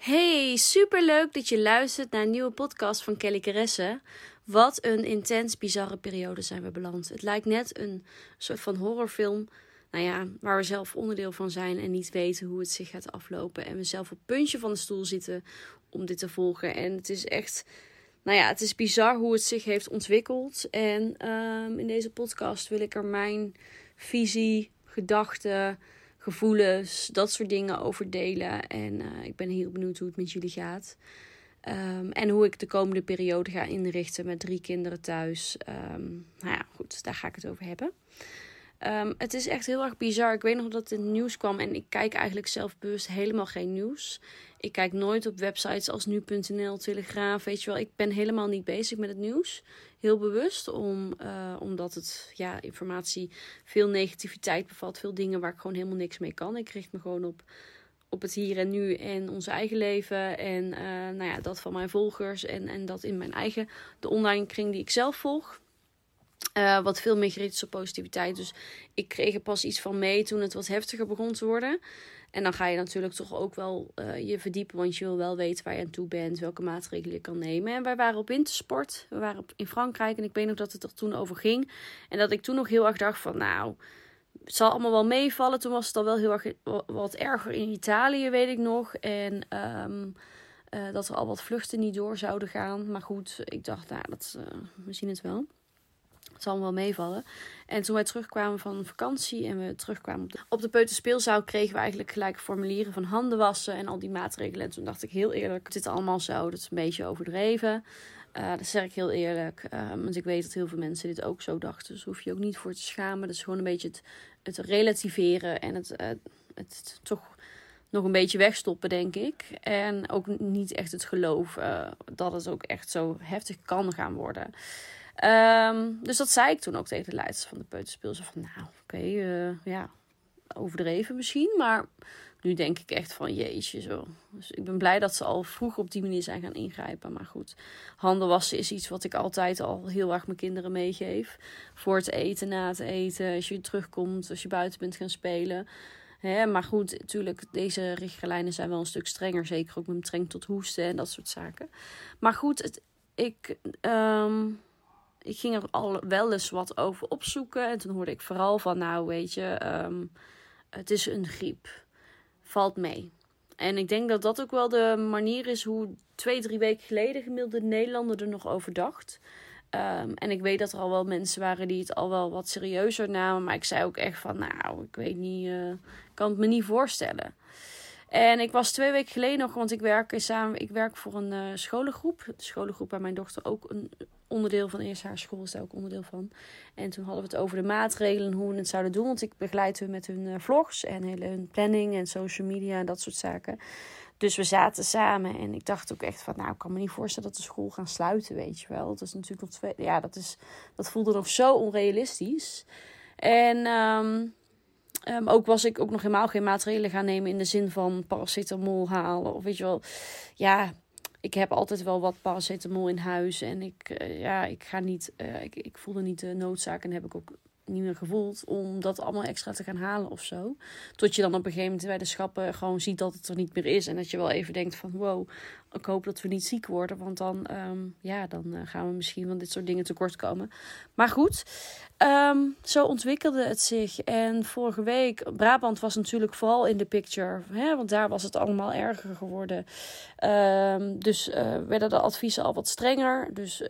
Hey, superleuk dat je luistert naar een nieuwe podcast van Kelly Caresse. Wat een intens bizarre periode zijn we beland. Het lijkt net een soort van horrorfilm. Nou ja, waar we zelf onderdeel van zijn en niet weten hoe het zich gaat aflopen. En we zelf op het puntje van de stoel zitten om dit te volgen. En het is echt, nou ja, het is bizar hoe het zich heeft ontwikkeld. En ehm, in deze podcast wil ik er mijn visie, gedachten gevoelens, dat soort dingen over delen. En uh, ik ben heel benieuwd hoe het met jullie gaat. Um, en hoe ik de komende periode ga inrichten met drie kinderen thuis. Um, nou ja, goed, daar ga ik het over hebben. Um, het is echt heel erg bizar. Ik weet nog dat het nieuws kwam en ik kijk eigenlijk zelf bewust helemaal geen nieuws. Ik kijk nooit op websites als nu.nl, Telegraaf, weet je wel. Ik ben helemaal niet bezig met het nieuws. Heel bewust, om, uh, omdat het ja, informatie veel negativiteit bevat. Veel dingen waar ik gewoon helemaal niks mee kan. Ik richt me gewoon op, op het hier en nu en ons eigen leven. En uh, nou ja, dat van mijn volgers en, en dat in mijn eigen, de online kring die ik zelf volg. Uh, wat veel meer gericht op positiviteit. Dus ik kreeg er pas iets van mee toen het wat heftiger begon te worden. En dan ga je natuurlijk toch ook wel uh, je verdiepen, want je wil wel weten waar je aan toe bent, welke maatregelen je kan nemen. En wij waren op wintersport, we waren op, in Frankrijk en ik weet nog dat het er toen over ging. En dat ik toen nog heel erg dacht van nou, het zal allemaal wel meevallen. Toen was het al wel heel erg wat erger in Italië, weet ik nog. En um, uh, dat er al wat vluchten niet door zouden gaan. Maar goed, ik dacht, nou, dat, we zien het wel. Het zal wel meevallen. En toen wij terugkwamen van vakantie en we terugkwamen op de, op de peuterspeelzaal, kregen we eigenlijk gelijk formulieren van handen wassen en al die maatregelen. En toen dacht ik heel eerlijk, dit allemaal zo, dat is een beetje overdreven. Uh, dat zeg ik heel eerlijk. Uh, want ik weet dat heel veel mensen dit ook zo dachten. Dus hoef je ook niet voor te schamen. Dat is gewoon een beetje het, het relativeren en het, het, het toch nog een beetje wegstoppen, denk ik. En ook niet echt het geloof dat het ook echt zo heftig kan gaan worden. Um, dus dat zei ik toen ook tegen de leiders van de peuterspeel. Zo van, nou, oké, uh, ja, overdreven misschien. Maar nu denk ik echt van, jeetje, zo. Dus ik ben blij dat ze al vroeg op die manier zijn gaan ingrijpen. Maar goed, handen wassen is iets wat ik altijd al heel erg mijn kinderen meegeef. Voor het eten, na het eten, als je terugkomt, als je buiten bent gaan spelen. Maar goed, natuurlijk, deze richtlijnen zijn wel een stuk strenger. Zeker ook met betrekking tot hoesten en dat soort zaken. Maar goed, ik... Um, ik ging er al wel eens wat over opzoeken. En toen hoorde ik vooral van, nou weet je, um, het is een griep. Valt mee. En ik denk dat dat ook wel de manier is hoe twee, drie weken geleden gemiddelde Nederlander er nog over dacht. Um, en ik weet dat er al wel mensen waren die het al wel wat serieuzer namen. Maar ik zei ook echt van, nou, ik weet niet, uh, kan het me niet voorstellen. En ik was twee weken geleden nog, want ik werk samen, ik werk voor een uh, scholengroep. De scholengroep waar mijn dochter ook een onderdeel van is. Haar school is daar ook onderdeel van. En toen hadden we het over de maatregelen, hoe we het zouden doen. Want ik begeleid hun met hun uh, vlogs en hele hun planning en social media en dat soort zaken. Dus we zaten samen en ik dacht ook echt van, nou, ik kan me niet voorstellen dat de school gaan sluiten, weet je wel. Dat is natuurlijk nog twee, ja, dat, is, dat voelde nog zo onrealistisch. En um, um, ook was ik ook nog helemaal geen maatregelen gaan nemen in de zin van paracetamol halen of weet je wel. Ja, ik heb altijd wel wat paracetamol in huis. En ik, uh, ja, ik ga niet. Uh, ik, ik voelde niet de noodzaak. En heb ik ook niet meer gevoeld om dat allemaal extra te gaan halen of zo. Tot je dan op een gegeven moment bij de schappen gewoon ziet dat het er niet meer is. En dat je wel even denkt van wow, ik hoop dat we niet ziek worden. Want dan, um, ja, dan uh, gaan we misschien van dit soort dingen tekort komen. Maar goed, um, zo ontwikkelde het zich. En vorige week, Brabant was natuurlijk vooral in de picture. Hè, want daar was het allemaal erger geworden. Um, dus uh, werden de adviezen al wat strenger. Dus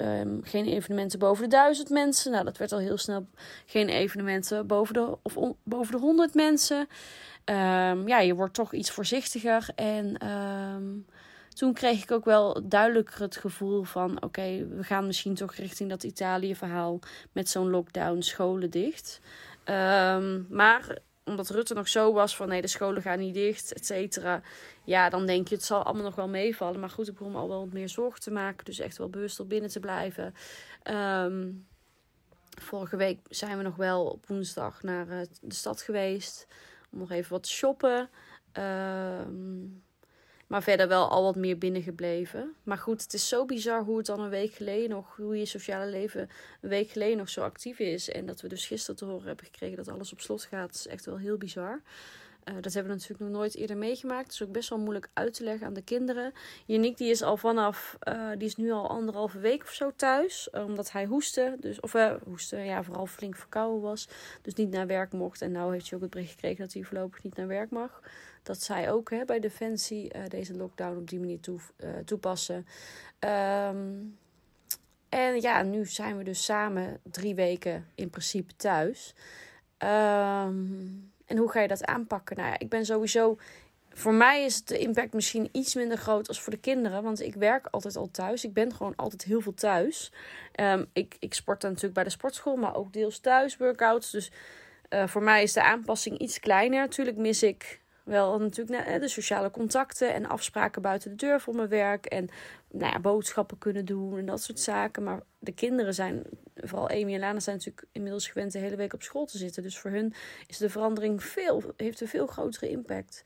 geen evenementen boven de duizend mensen. Nou, dat werd al heel snel geen evenementen boven de, of boven de 100 mensen. Um, ja, je wordt toch iets voorzichtiger. En um, toen kreeg ik ook wel duidelijker het gevoel van: oké, we gaan misschien toch richting dat Italië-verhaal met zo'n lockdown, scholen dicht. Um, maar omdat Rutte nog zo was van nee, de scholen gaan niet dicht, et cetera. Ja, dan denk je het zal allemaal nog wel meevallen. Maar goed, ik begon me al wel wat meer zorgen te maken. Dus echt wel bewust op binnen te blijven. Ehm, vorige week zijn we nog wel op woensdag naar uh, de stad geweest. Om nog even wat te shoppen. Ehm, maar verder wel al wat meer binnengebleven. Maar goed, het is zo bizar hoe het dan een week geleden nog, hoe je sociale leven een week geleden nog zo actief is. En dat we dus gisteren te horen hebben gekregen dat alles op slot gaat. is echt wel heel bizar. Uh, dat hebben we natuurlijk nog nooit eerder meegemaakt. Het is ook best wel moeilijk uit te leggen aan de kinderen. Yannick die is al vanaf, uh, die is nu al anderhalve week of zo thuis. Uh, omdat hij hoestte. Dus, of uh, hoestte, ja, vooral flink verkouden was. Dus niet naar werk mocht. En nou heeft hij ook het bericht gekregen dat hij voorlopig niet naar werk mag. Dat zij ook hè, bij Defensie deze lockdown op die manier toe, toepassen. Um, en ja, nu zijn we dus samen drie weken in principe thuis. Um, en hoe ga je dat aanpakken? Nou ja, ik ben sowieso. Voor mij is de impact misschien iets minder groot als voor de kinderen. Want ik werk altijd al thuis. Ik ben gewoon altijd heel veel thuis. Um, ik, ik sport dan natuurlijk bij de sportschool, maar ook deels thuis workouts. Dus uh, voor mij is de aanpassing iets kleiner. Natuurlijk mis ik wel natuurlijk de sociale contacten en afspraken buiten de deur voor mijn werk. En nou ja, boodschappen kunnen doen en dat soort zaken. Maar de kinderen zijn, vooral Amy en Lana, zijn natuurlijk inmiddels gewend de hele week op school te zitten. Dus voor hun is de verandering veel, heeft een veel grotere impact.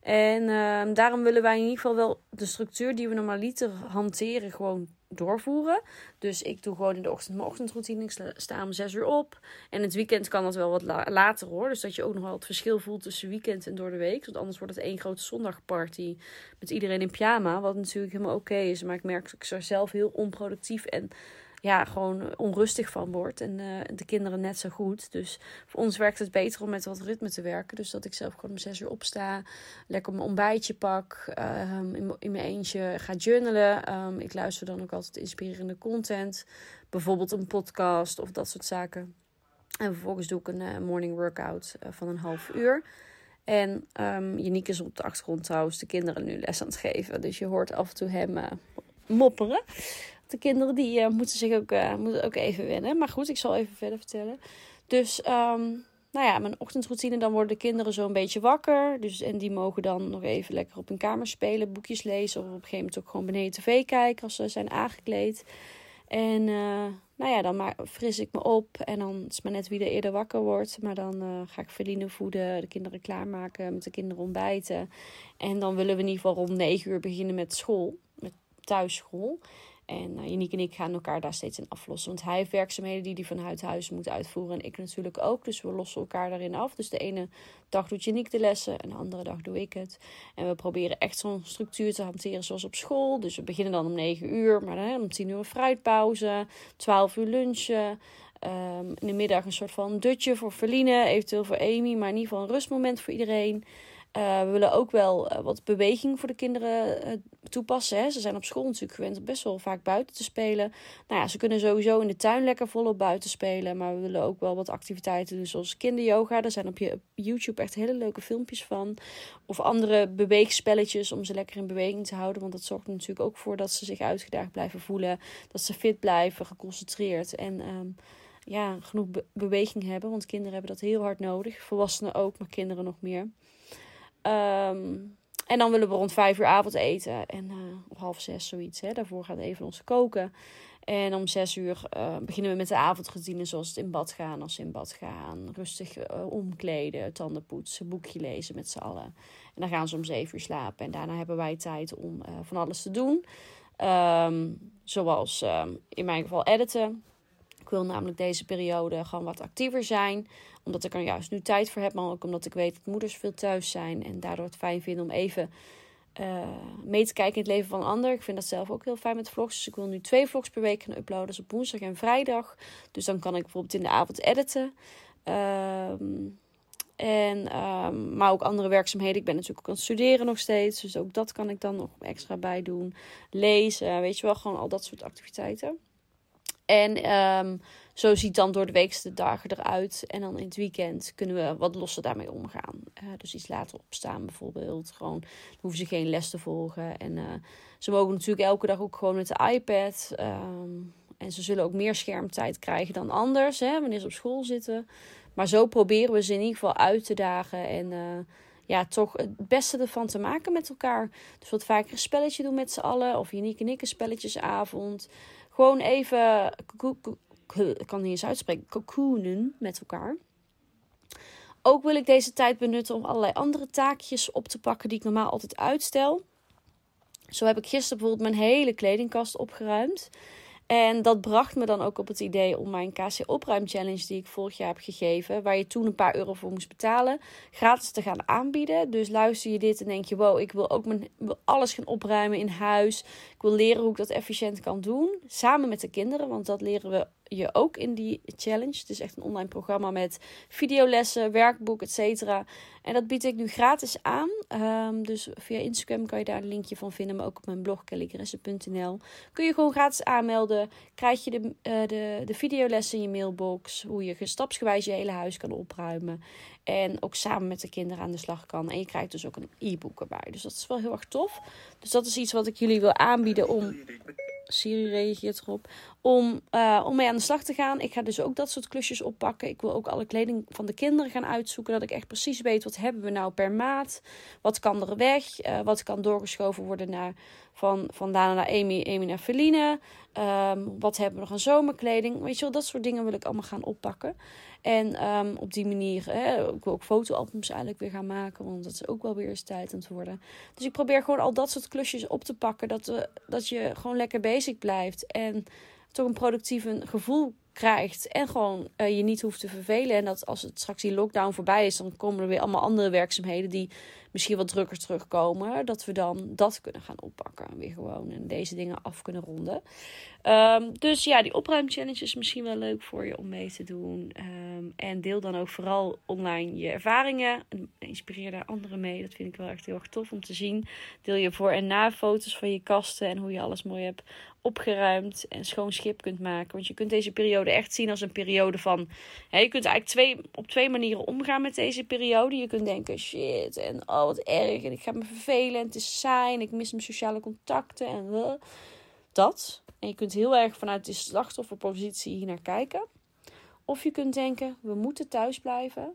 En uh, daarom willen wij in ieder geval wel de structuur die we normaliter hanteren, gewoon doorvoeren. Dus ik doe gewoon in de ochtend mijn ochtendroutine. Ik sta om zes uur op. En het weekend kan dat wel wat later hoor. Dus dat je ook nog wel het verschil voelt tussen weekend en door de week. Want anders wordt het één grote zondagparty met iedereen in pyjama. Wat natuurlijk helemaal oké is. Maar ik merk dat ik er zelf heel onproductief en ja, gewoon onrustig van wordt. En uh, de kinderen net zo goed. Dus voor ons werkt het beter om met wat ritme te werken. Dus dat ik zelf gewoon om zes uur opsta. Lekker mijn ontbijtje pak. Um, in, mijn eentje ga journalen. Um, ik luister dan ook altijd inspirerende content. Bijvoorbeeld een podcast of dat soort zaken. En vervolgens doe ik een uh, morning workout uh, van een half uur. En um, ehm, Janiek is op de achtergrond trouwens de kinderen nu les aan het geven. Dus je hoort af en toe hem mopperen de kinderen die uh, moeten zich ook, uh, moeten ook even wennen. Maar goed, ik zal even verder vertellen. Dus, um, nou ja, mijn ochtendroutine. Dan worden de kinderen zo een beetje wakker. Dus, en die mogen dan nog even lekker op hun kamer spelen, boekjes lezen. Of op een gegeven moment ook gewoon beneden tv kijken als ze zijn aangekleed. En uh, nou ja, dan maar, fris ik me op. En dan is maar net wie er eerder wakker wordt. Maar dan ga ik Feline voeden, de kinderen klaarmaken, met de kinderen ontbijten. En dan willen we in ieder geval rond 9 uur beginnen met school, met thuisschool. En Janiek en ik gaan elkaar daar steeds in aflossen. Want hij heeft werkzaamheden die hij vanuit huis moet uitvoeren. En ik natuurlijk ook. Dus we lossen elkaar daarin af. Dus de ene dag doet Janiek de lessen. En de andere dag doe ik het. En we proberen echt zo'n structuur te hanteren zoals op school. Dus we beginnen dan om 9 uur. Maar dan om 10 uur een fruitpauze. 12 uur lunchen. Um, in de middag een soort van dutje voor Verline. Eventueel voor Amy. Maar in ieder geval een rustmoment voor iedereen. Uh, we willen ook wel uh, wat beweging voor de kinderen uh, toepassen. Hè. Ze zijn op school natuurlijk gewend best wel vaak buiten te spelen. Nou ja, ze kunnen sowieso in de tuin lekker volop buiten spelen. Maar we willen ook wel wat activiteiten doen, zoals kinderyoga. Daar zijn op YouTube echt hele leuke filmpjes van. Of andere beweegspelletjes om ze lekker in beweging te houden. Want dat zorgt er natuurlijk ook voor dat ze zich uitgedaagd blijven voelen. Dat ze fit blijven, geconcentreerd. En um, ja, genoeg be beweging hebben. Want kinderen hebben dat heel hard nodig. Volwassenen ook, maar kinderen nog meer. Um, en dan willen we rond vijf uur avond eten. En uh, of half zes zoiets. Hè. Daarvoor gaat even onze koken. En om zes uur uh, beginnen we met de avondroutine. Zoals het in bad gaan. Als in bad gaan. Rustig uh, omkleden. Tanden poetsen. Boekje lezen met z'n allen. En dan gaan ze om zeven uur slapen. En daarna hebben wij tijd om van alles te doen. Um, zoals um, in mijn geval editen. Ik wil namelijk deze periode gewoon wat actiever zijn omdat ik er juist nu tijd voor heb, maar ook omdat ik weet dat moeders veel thuis zijn. En daardoor het fijn vinden om even uh, mee te kijken in het leven van een ander. Ik vind dat zelf ook heel fijn met vlogs. Dus ik wil nu twee vlogs per week gaan uploaden. Dus op woensdag en vrijdag. Dus dan kan ik bijvoorbeeld in de avond editen. Um, en, um, maar ook andere werkzaamheden. Ik ben natuurlijk ook aan het studeren nog steeds. Dus ook dat kan ik dan nog extra bij doen. Lezen, weet je wel, gewoon al dat soort activiteiten. En um, zo ziet dan door de weekste dagen eruit. En dan in het weekend kunnen we wat losser daarmee omgaan. Uh, dus iets later opstaan bijvoorbeeld. Gewoon, dan hoeven ze geen les te volgen. En uh, ze mogen natuurlijk elke dag ook gewoon met de iPad. Um, en ze zullen ook meer schermtijd krijgen dan anders. Hè, wanneer ze op school zitten. Maar zo proberen we ze in ieder geval uit te dagen en uh, ja, toch het beste ervan te maken met elkaar. Dus wat vaker een spelletje doen met z'n allen of unieke nikke spelletjesavond. Gewoon even, ik kan niet eens uitspreken, cocoonen met elkaar. Ook wil ik deze tijd benutten om allerlei andere taakjes op te pakken die ik normaal altijd uitstel. Zo heb ik gisteren bijvoorbeeld mijn hele kledingkast opgeruimd. En dat bracht me dan ook op het idee om mijn KC Opruim Challenge, die ik vorig jaar heb gegeven, waar je toen een paar euro voor moest betalen, gratis te gaan aanbieden. Dus luister je dit en denk je: wow, ik wil ook mijn, wil alles gaan opruimen in huis. Ik wil leren hoe ik dat efficiënt kan doen. Samen met de kinderen, want dat leren we je ook in die challenge. Het is echt een online programma met videolessen, werkboek, etc. En dat bied ik nu gratis aan. Um, dus via Instagram kan je daar een linkje van vinden, maar ook op mijn blog kellygresse.nl. Kun je gewoon gratis aanmelden. Krijg je de, uh, de, de videolessen in je mailbox. Hoe je stapsgewijs je hele huis kan opruimen. En ook samen met de kinderen aan de slag kan. En je krijgt dus ook een e-book erbij. Dus dat is wel heel erg tof. Dus dat is iets wat ik jullie wil aanbieden om Siri reageert erop. Om, uh, om mee aan de slag te gaan. Ik ga dus ook dat soort klusjes oppakken. Ik wil ook alle kleding van de kinderen gaan uitzoeken. Dat ik echt precies weet wat hebben we nou per maat. Wat kan er weg? Uh, wat kan doorgeschoven worden naar, van, van Dana naar Amy, Amy naar Feline. Um, wat hebben we nog aan zomerkleding? Weet je wel, dat soort dingen wil ik allemaal gaan oppakken. En um, op die manier, hè, ik wil ook fotoalbums eigenlijk weer gaan maken. Want dat is ook wel weer eens tijd aan het worden. Dus ik probeer gewoon al dat soort klusjes op te pakken. Dat, we, dat je gewoon lekker bezig blijft. En toch een productief gevoel krijgt. En gewoon uh, je niet hoeft te vervelen. En dat als het straks die lockdown voorbij is, dan komen er weer allemaal andere werkzaamheden die misschien wat drukker terugkomen. Dat we dan dat kunnen gaan oppakken. Weer gewoon en deze dingen af kunnen ronden. Um, dus ja, die opruimchallenge is misschien wel leuk voor je om mee te doen. Um, en deel dan ook vooral online je ervaringen. En inspireer daar anderen mee. Dat vind ik wel echt heel erg tof om te zien. Deel je voor en na foto's van je kasten en hoe je alles mooi hebt opgeruimd en schoon schip kunt maken. Want je kunt deze periode echt zien als een periode van. Hè, je kunt eigenlijk twee, op twee manieren omgaan met deze periode. Je kunt denken: shit, en oh wat erg, en ik ga me vervelen, en het is saai, en ik mis mijn sociale contacten en dat. En je kunt heel erg vanuit de slachtofferpositie hier naar kijken. Of je kunt denken: we moeten thuis blijven.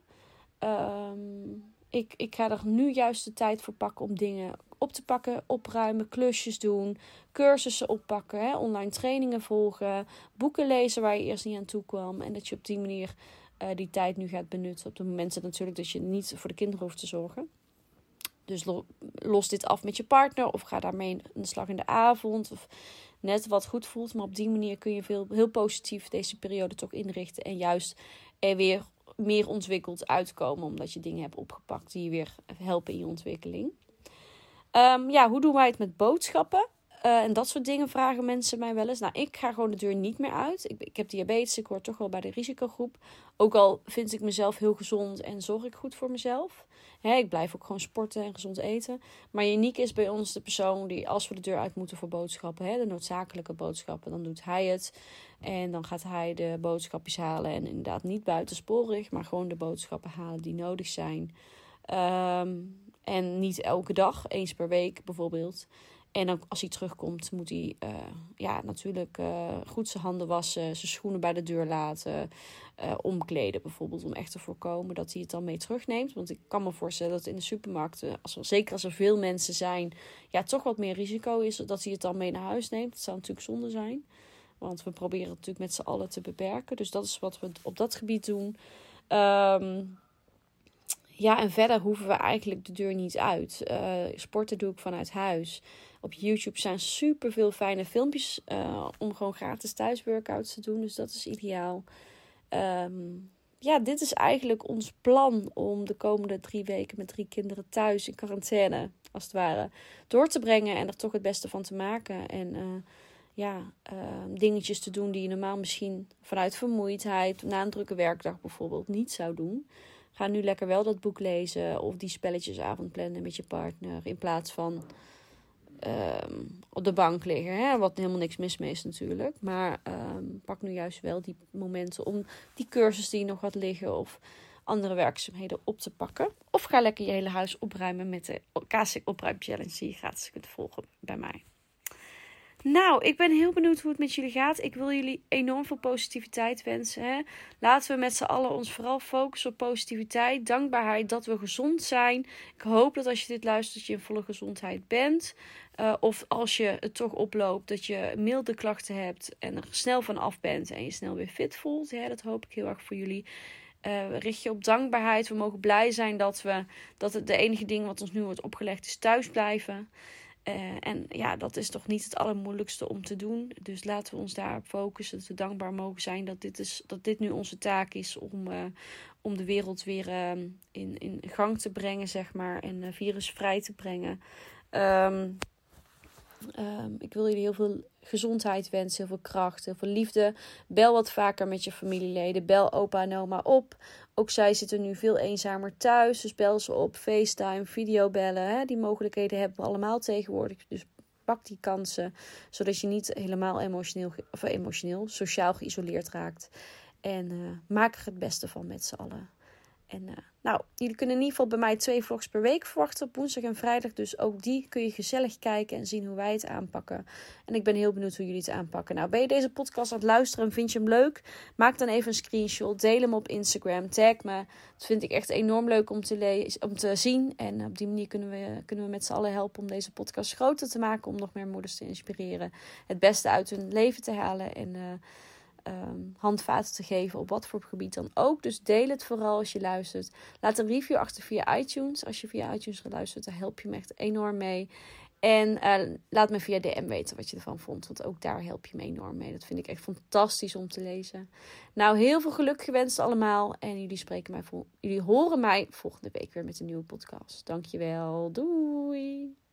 Um, ik, ik ga er nu juist de tijd voor pakken om dingen op te pakken, opruimen, klusjes doen, cursussen oppakken, hè, online trainingen volgen, boeken lezen waar je eerst niet aan toe kwam. En dat je op die manier uh, die tijd nu gaat benutten. Op de momenten natuurlijk dat je niet voor de kinderen hoeft te zorgen. Dus los dit af met je partner of ga daarmee de slag in de avond. Of net wat goed voelt. Maar op die manier kun je veel, heel positief deze periode toch inrichten. En juist er weer meer ontwikkeld uitkomen. Omdat je dingen hebt opgepakt die je weer helpen in je ontwikkeling. Um, ja, hoe doen wij het met boodschappen? Uh, en dat soort dingen vragen mensen mij wel eens. Nou, ik ga gewoon de deur niet meer uit. Ik, ik heb diabetes, ik hoor toch wel bij de risicogroep. Ook al vind ik mezelf heel gezond en zorg ik goed voor mezelf. Hè, ik blijf ook gewoon sporten en gezond eten. Maar Uniek is bij ons de persoon die, als we de deur uit moeten voor boodschappen, hè, de noodzakelijke boodschappen, dan doet hij het. En dan gaat hij de boodschapjes halen. En inderdaad niet buitensporig, maar gewoon de boodschappen halen die nodig zijn. Um, en niet elke dag, eens per week bijvoorbeeld. En dan als hij terugkomt, moet hij uh, ja, natuurlijk uh, goed zijn handen wassen, zijn schoenen bij de deur laten, uh, omkleden bijvoorbeeld. Om echt te voorkomen dat hij het dan mee terugneemt. Want ik kan me voorstellen dat in de supermarkten, als er, zeker als er veel mensen zijn, ja, toch wat meer risico is dat hij het dan mee naar huis neemt. Dat zou natuurlijk zonde zijn. Want we proberen het natuurlijk met z'n allen te beperken. Dus dat is wat we op dat gebied doen. Um, ja, en verder hoeven we eigenlijk de deur niet uit. Sporten doe ik vanuit huis. Op YouTube zijn super veel fijne filmpjes uh, om gewoon gratis thuisworkouts te doen. Dus dat is ideaal. Um, ja, dit is eigenlijk ons plan om de komende drie weken met drie kinderen thuis in quarantaine, als het ware, door te brengen en er toch het beste van te maken. En uh, ja, dingetjes te doen die je normaal misschien vanuit vermoeidheid, na een drukke werkdag bijvoorbeeld, niet zou doen. Ga nu lekker wel dat boek lezen of die spelletjesavond plannen met je partner. In plaats van um, op de bank liggen. Hè? Wat helemaal niks mis mee is natuurlijk. Maar um, pak nu juist wel die momenten om die cursus die nog wat liggen of andere werkzaamheden op te pakken. Of ga lekker je hele huis opruimen met de KC Opruim Challenge die je gratis kunt volgen bij mij. Nou, ik ben heel benieuwd hoe het met jullie gaat. Ik wil jullie enorm veel positiviteit wensen. Hè? Laten we met z'n allen ons vooral focussen op positiviteit, dankbaarheid, dat we gezond zijn. Ik hoop dat als je dit luistert, dat je in volle gezondheid bent. Uh, of als je het toch oploopt, dat je milde klachten hebt en er snel van af bent en je snel weer fit voelt. Ja, dat hoop ik heel erg voor jullie. Uh, richt je op dankbaarheid. We mogen blij zijn dat, we, dat het de enige ding wat ons nu wordt opgelegd is thuis blijven. Uh, en ja, dat is toch niet het allermoeilijkste om te doen. Dus laten we ons daarop focussen. Dat we dankbaar mogen zijn dat dit, is, dat dit nu onze taak is om, uh, om de wereld weer uh, in, in gang te brengen, zeg maar. En virusvrij te brengen. Um, um, ik wil jullie heel veel gezondheid wensen, heel veel kracht, heel veel liefde. Bel wat vaker met je familieleden. Bel opa en oma op. Ook zij zitten nu veel eenzamer thuis. Dus bel ze op, FaceTime, videobellen. Hè? Die mogelijkheden hebben we allemaal tegenwoordig. Dus pak die kansen, zodat je niet helemaal emotioneel, of emotioneel sociaal geïsoleerd raakt. En uh, maak er het beste van met z'n allen. En uh, nou, jullie kunnen in ieder geval bij mij twee vlogs per week verwachten op woensdag en vrijdag. Dus ook die kun je gezellig kijken en zien hoe wij het aanpakken. En ik ben heel benieuwd hoe jullie het aanpakken. Nou, ben je deze podcast aan het luisteren en vind je hem leuk? Maak dan even een screenshot. Deel hem op Instagram. Tag me. Dat vind ik echt enorm leuk om te, om te zien. En op die manier kunnen we, kunnen we met z'n allen helpen om deze podcast groter te maken. Om nog meer moeders te inspireren. Het beste uit hun leven te halen. En... Uh, um, handvaten te geven op wat voor gebied dan ook. Dus deel het vooral als je luistert. Laat een review achter via iTunes. Als je via iTunes geluisterd, dan help je me echt enorm mee. En uh, laat me via DM weten wat je ervan vond. Want ook daar help je me enorm mee. Dat vind ik echt fantastisch om te lezen. Nou, heel veel geluk gewenst allemaal. En jullie, spreken mij jullie horen mij volgende week weer met een nieuwe podcast. Dankjewel. Doei.